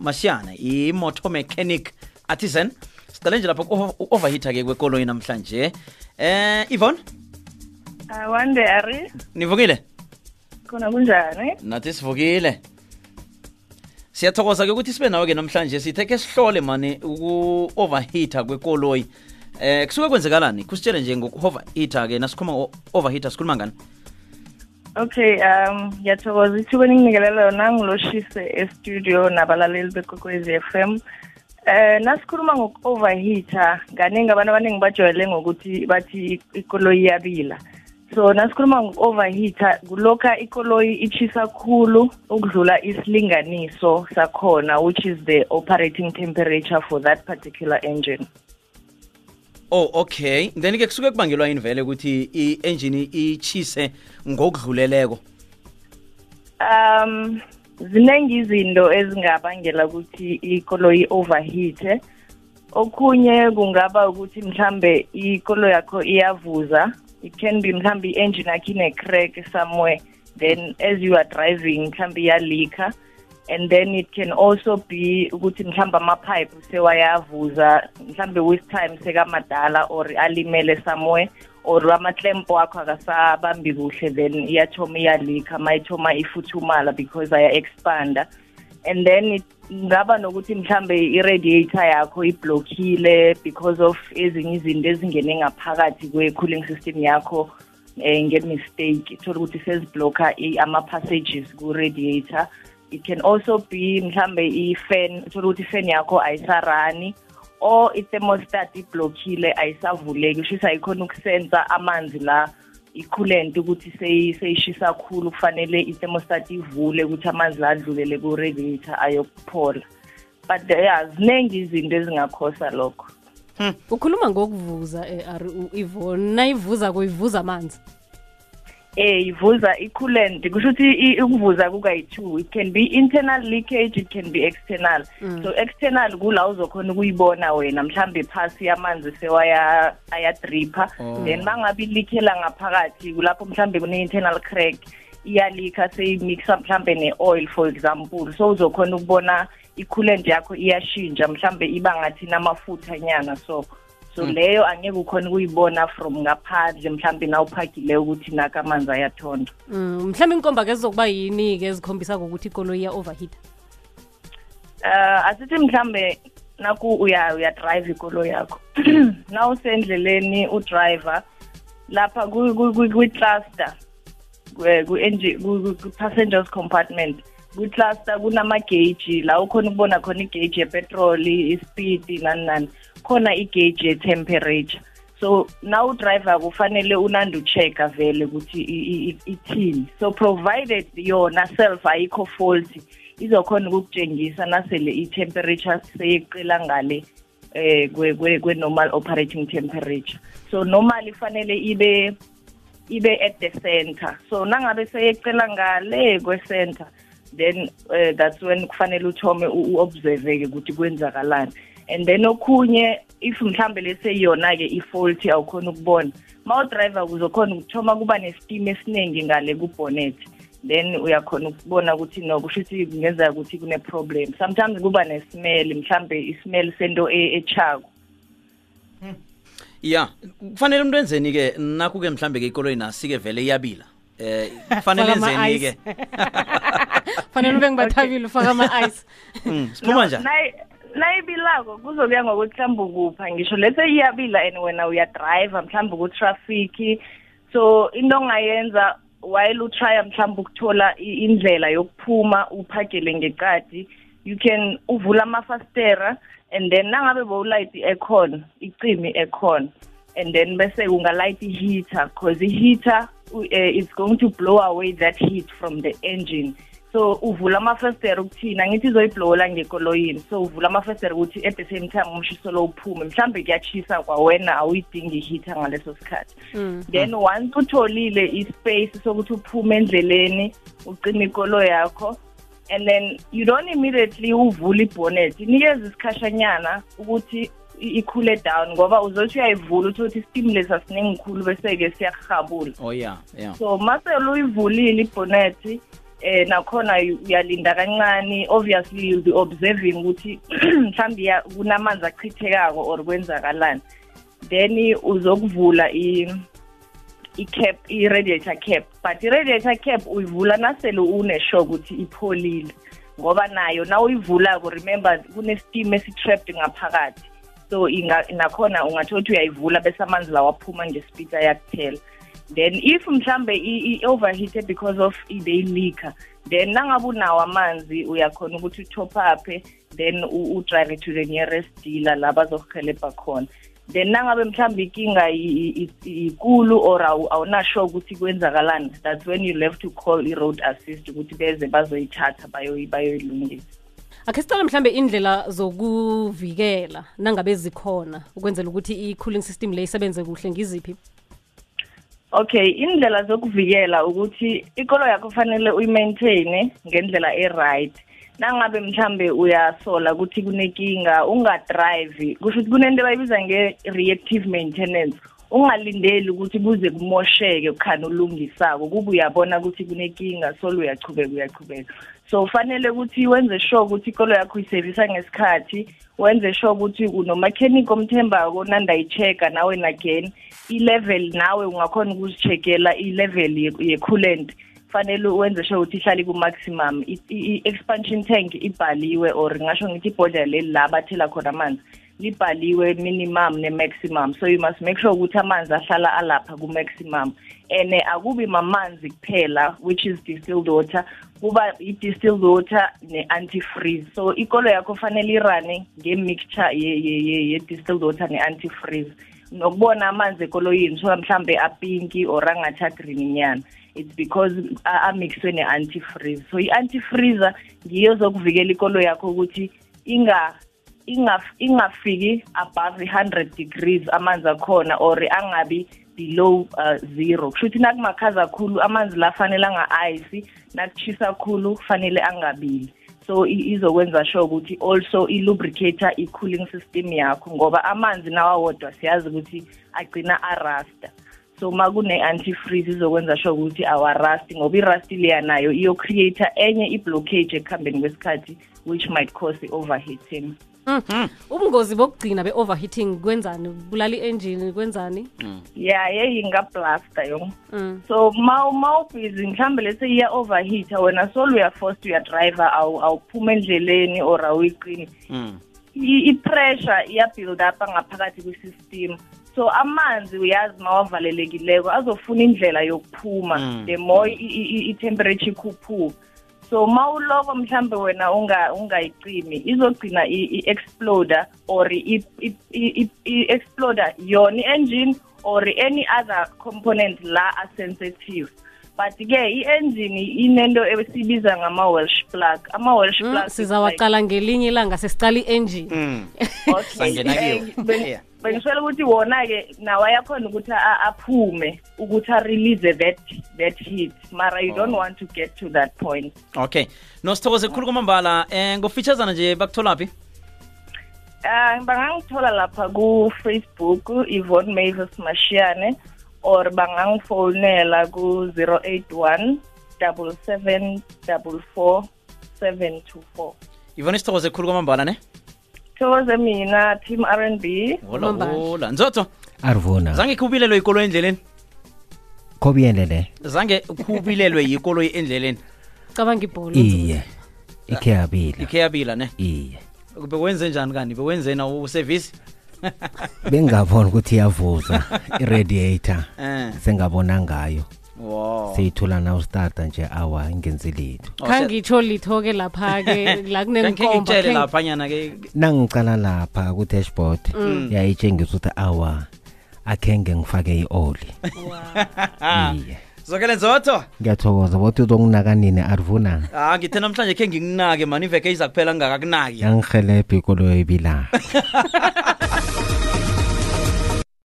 mashiyana i-motor mechanic artisan. Siqale nje lapho u-overheater-ke kwekoloyi namhlanje. Eh Yvonne? Awande ari. Nivukile? Khona kunjani? nathi sivukile. Siyathokoza-ke ukuthi sibe nawe-ke namhlanje sithe ke sihlole mani uku-overheater kwekoloyi. Eh kusuke kwenzekalani? Kusitshele nje ngoku-overheater-ke nasikhuluma ngo-overheater sikhuluma ngani? Okay um ngiyathokoza. Ithuba eninginikele lona ngiloshise e-studio nabalaleli bekwekwezi FM Eh nasikhuluma ngoku-overheater. Kaningi abantu abaningi bajwayele ngokuthi bathi ikoloyi iyabila. So nasikhuluma ngoku-overheater kulokha ikoloyi ichisa khulu ukudlula isilinganiso sakhona which is the operating temperature for that particular engine. Oh okay. Then ke kusuke kubangelwa yini vele ukuthi i-engine ichise ngokudluleleko? Um ziningi izinto ezingabangela ukuthi ikoloyi overheat okunye kungaba ukuthi mhlambe ikoloyi yakho iyavuza it can be mhlambe i-engine yakho ine-crack somewhere then as you are driving mhlambe iyalika. And then it can also be ukuthi mhlawumbe amapipe sewayavuza mhlawumbe with time sekamadala or alimele somewhere or amaklempo wakho akasabambi kuhle then iyathoma iyalika mayithoma ifuthumala because aya-expanda. And then ngaba nokuthi mhlambe i-radiator yakho iblockile because of ezinye izinto ezingene ngaphakathi kwe-cooling system yakho eh ngemistake. Thola ukuthi seziblocka ama-passages ku-radiator. It can also be mhlambe i-fan thola ukuthi i-fan yakho ayisarani or i-thermostat iblockile ayisavuleki kusho ayikhona ukusensa amanzi la i-coolant ukuthi seyishisa kakhulu kufanele i-thermostat ivule ukuthi amanzi la adlulele ku-radiator ayokuphola. But ya ziningi izinto ezingakhosa lokho. Hmm. ukhuluma ngokuvuza um ivona nayivuza kuyivuza amanzi. Eh ivuza i-coolant. Kusho ukuthi ukuvuza kukayi-two it can be internal leakage it can be external. Mm. so external kula uzokhona ukuyibona wena mhlambe phasi amanzi sewaya ayadripha. Oh. then bangabe ilikhela ngaphakathi kulapho mhlambe kune-internal crack iyalika seyimixa mhlambe ne-oil for example. So uzokhona ukubona i-coolant yakho iyashintsha mhlambe iba ngathi namafutha nyana so so mm. leyo angeke ukhona ukuyibona from ngaphandle mhlawumbe na uphagile ukuthi naka amanzi ayathonda mm. mhlawumbe inkomba ke zizokuba yini-ke ezikhombisa ngokuthi ikoloyi iya-overheat uh asithi mhlambe naku uya uyadrive ikoloyi yakho na usendleleni udriver lapha kwi-cluster ku-passengers compartment kwi-cluster kunama-gauge la ukhona ukubona khona i-gauge yepetroli ispeed nani nani. Khona i-gauge ye-temperature. So now udriver kufanele unande uchecka vele ukuthi ithini. So provided yona self ayikho faulty izokhona ukukutshengisa nasele i-temperature seyeqela ngale eh kwe-normal operating temperature. So normal ifanele ibe ibe at the center. So nangabe seyecela ngale kwe-center then uh, that's when kufanele uthome u-observe-ke ukuthi kwenzakalani. And then okhunye if mhlambe lese yona-ke i-faulty awukhona ukubona ma udriver kuzokhona ukuthoma kuba nestim esiningi ngale kubonnet then uyakhona ukubona ukuthi no kusho ukuthi kungenzeka ukuthi kune-problem. Sometimes kuba nesmell mhlambe ismell sento echako. Ya kufanele umuntu enzeni-ke nakhu-ke mhlambe-ke ikoloyi nasi-ke vele iyabila? Eh kufanele enzeni-ke fanele ube ngibathabile ufaka ama-ice siphuma njani? Nayibilako kuzokuya ngokuthi mhlawumbe ukupha ngisho lethe iyabila and wena uyadrive mhlawumbe ku-traffic. So into ongayenza while utrya mhlawumbe ukuthola indlela yokuphuma uphagele ngeqadi you can uvula amafastera and then nangabe bowulight i-aircon icime i-aircon and then bese ungalight i-heater because i-heater uh, is going to blow away that heat from the engine. So uvula amafestere ukuthini angithi izoyiblowola ngekoloyini. So uvula amafestere ukuthi at the same time umshiso lo uphume. Mhlambe kuyachisa kwawena awuyidingi ihitha ngaleso sikhathi. Mm. then once utholile ispace sokuthi uphume endleleni ucime ikolo yakho and then you don't immediately uvula ibonnet. Inikeza isikhashanyana ukuthi ikhule down ngoba uzothi uyayivula uthi ukuthi istimulus asiningi khulu bese-ke siyakuhabula oh yeah yeah. So masele uyivulile ibonnet eh nakhona uyalinda kancane obviously you'll be observing ukuthi mhlawumbe ya- kunamanzi achithekako or kwenzakalani. Then uzokuvula i i-cap i-radiator cap. But i-radiator cap uyivula nasele une-sure ukuthi ipholile ngoba nayo na uyivulako remember kune-steam esi-trapped ngaphakathi. So inga- nakhona ungathi ukuthi uyayivula bese amanzi lawo aphuma ngespeed ayakuthela. Then if mhlambe i-overheated because of ibeyilika then nangabe unawo amanzi uyakhona ukuthi utop uphe then u- udrive to the nearest dealer la bazokuhelebha khona. Then nangabe mhlawumbe inkinga i- i- i- ikulu or awu- awunasure ukuthi kwenzakalani that's when you have to call i-road assist ukuthi beze bazoyithatha bayoyi- bayoyilungisa. Akhe sicale mhlambe indlela zokuvikela nangabe zikhona ukwenzela ukuthi i-cooling system le isebenze kuhle. Ngiziphi? Okay indlela zokuvikela ukuthi ikolo yakho kufanele uyi-maintain ngendlela e-right. Nangabe mhlambe uyasola ukuthi kunenkinga ungadrive kusho ukuthi kunento bayibiza nge-reactive maintenance. Ungalindeli ukuthi kuze kumosheke kukhani ulungisako kube uyabona ukuthi kunenkinga solo uyachubeka uyachubeka so ufanele ukuthi wenze sure ukuthi ikolo yakho uyisevisa ngesikhathi wenze sure ukuthi unomakhenikhi omthembako nandayi-check-a nawe again. I-level nawe ungakhona ukuzi-checkela i-level ye- ye-coolant. Fanele wenze sure ukuthi ihlale ku-maximum. I- i- i-expansion tank ibhaliwe or ngasho ngithi ibhodlela leli la bathela khona amanzi. Libhaliwe minimum ne-maximum. So you must make sure ukuthi amanzi ahlala alapha ku-maximum. And akubi mamanzi kuphela which is distilled water kuba i-distilled water ne-antifreeze. So ikolo yakho fanele irane nge-mixture ye- ye- ye- ye-distilled water ne-antifreeze. Nokubona amanzi ekoloyini so mhlambe apinki or angathi nyana it's because amixwe ne-antifreeze. So i-antifreezer ngiyo zokuvikela ikolo yakho ukuthi inga ingafiki above i-hundred degrees amanzi akhona or angabi below uh, zero. Kusho ukuthi nakumakhaza kakhulu amanzi la fanele anga-ice nakushisa kakhulu kufanele angabili. So izokwenza sure ukuthi also i-lubricator i-cooling system yakho ngoba amanzi nawawodwa siyazi ukuthi agcina arasta so ma kune-antifreeze izokwenza sure ukuthi awarasti ngoba irasti leya nayo iyo-creator enye i-blockage ekuhambeni kwesikhathi which might cause i-overheating. Ubungozi bokugcina be-overheating kwenzani? Bulala i-engine kwenzani? Ya yeyingablasta yo Mm. so ma ma ubhizi mhlambe lese iya overheater wena solo uyaforced uyadriver awu awuphuma endleleni or awuyiqini. Mm. i- i-pressure iya-build up ngaphakathi kwi-system so amanzi uyazi mawavalelekileko azofuna indlela yokuphuma. Mm. the more i- i- i- i-temperature ikhuphuka so ma uloko mhlambe wena unga- ungayicimi izogcina i- i-exploder or i- i- i- i- i-exploder yona i-engine or any other component la asensitive. But-ke i-engine inento esibiza ngama-welsh plug. Ama-welsh Mm, plug sizawaqala ngelinye ilanga sesicala i-engine. Okay. Sangena kiyo. Eh, ben- Yeah. bengiswela ukuthi wona-ke nawo ayakhona ukuthi aphume ukuthi a-release that that heat mara you don't want to get to that point okay nosithokoze kukhulu kwamambala um ngofeaturesana nje bakutholaphi uh, bangangithola lapha ku-facebook yvonne mavis mashiane or bangangifonela ku-081 77 44 724 ivone sithokoze kukhulu kwamambala ne thokoze mina team r n b. Hola Kwamambala. hola. Nzotho arivuna zange khubilelwe yikolo endleleni? Khobiyenlele zange khubilelwe yikoloyi endleleni? Cabanga ibholo. Iye ikhe yabila. Ikhe yabila ne? Iye. Bewenze njani kani bewenze na usevisi? Bengingabona ukuthi iyavuza iradiator. Um sengabona ngayo. Wow. Seyithula na ustarta nje awa ingenzi litho. Khangitsho litho-ke lapha-ke la kunenkomba ngitshele laphanyana ke. Nangicala lapha ku-dashboard yayitshengisa ukuthi awa akhenge ngifake i-oli. Iye. Zokele nzotho. Ngiyathokoza bothi uzokunaka nini arivuna ah ngithe namhlanje khe ngikunake mani iveke iza kuphela ngingakakunaki yangihelebha ikolo ebilayo